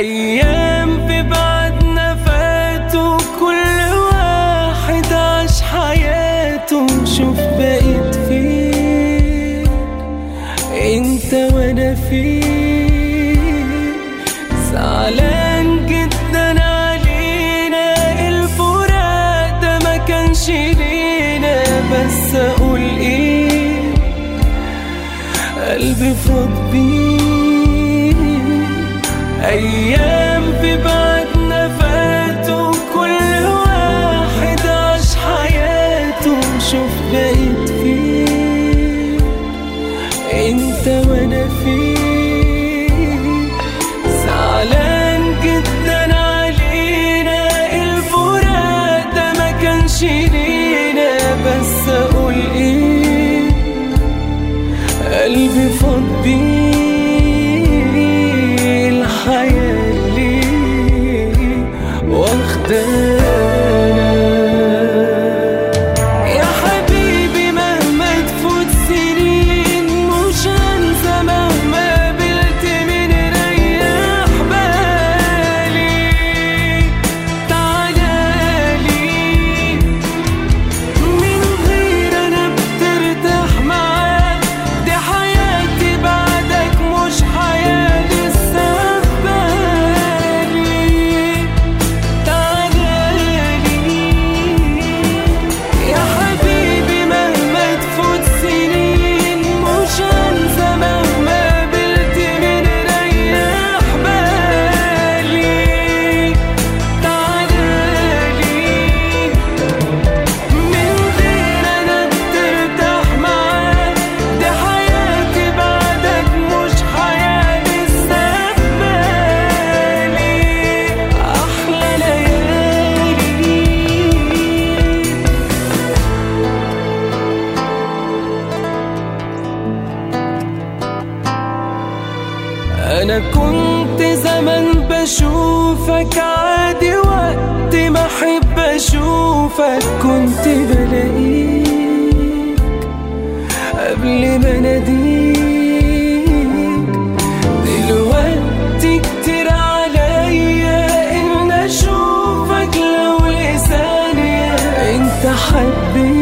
أيام في بعدنا فاتوا كل واحد عاش حياته. شوف بقيت فين انت وأنا فين زعلان جدا علينا الفراق ده ما كانش لينا. بس أقول إيه؟ قلبي فاض بيه أيام في بعدنا فاتوا كل واحد عاش حياته شوف بقيت فين إنت وأنا فين زعلان جدا علينا الفراق ده ما كانش لينا بس أقول إيه؟ قلبي فاض أنا كنت زمن بشوفك عادي وقت ما أحب أشوفك. كنت بلاقيك قبل ما أناديك دلوقتي كتير عليا إن أشوفك لو لثانية أنت حبيت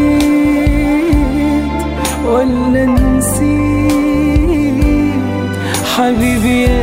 Habibiye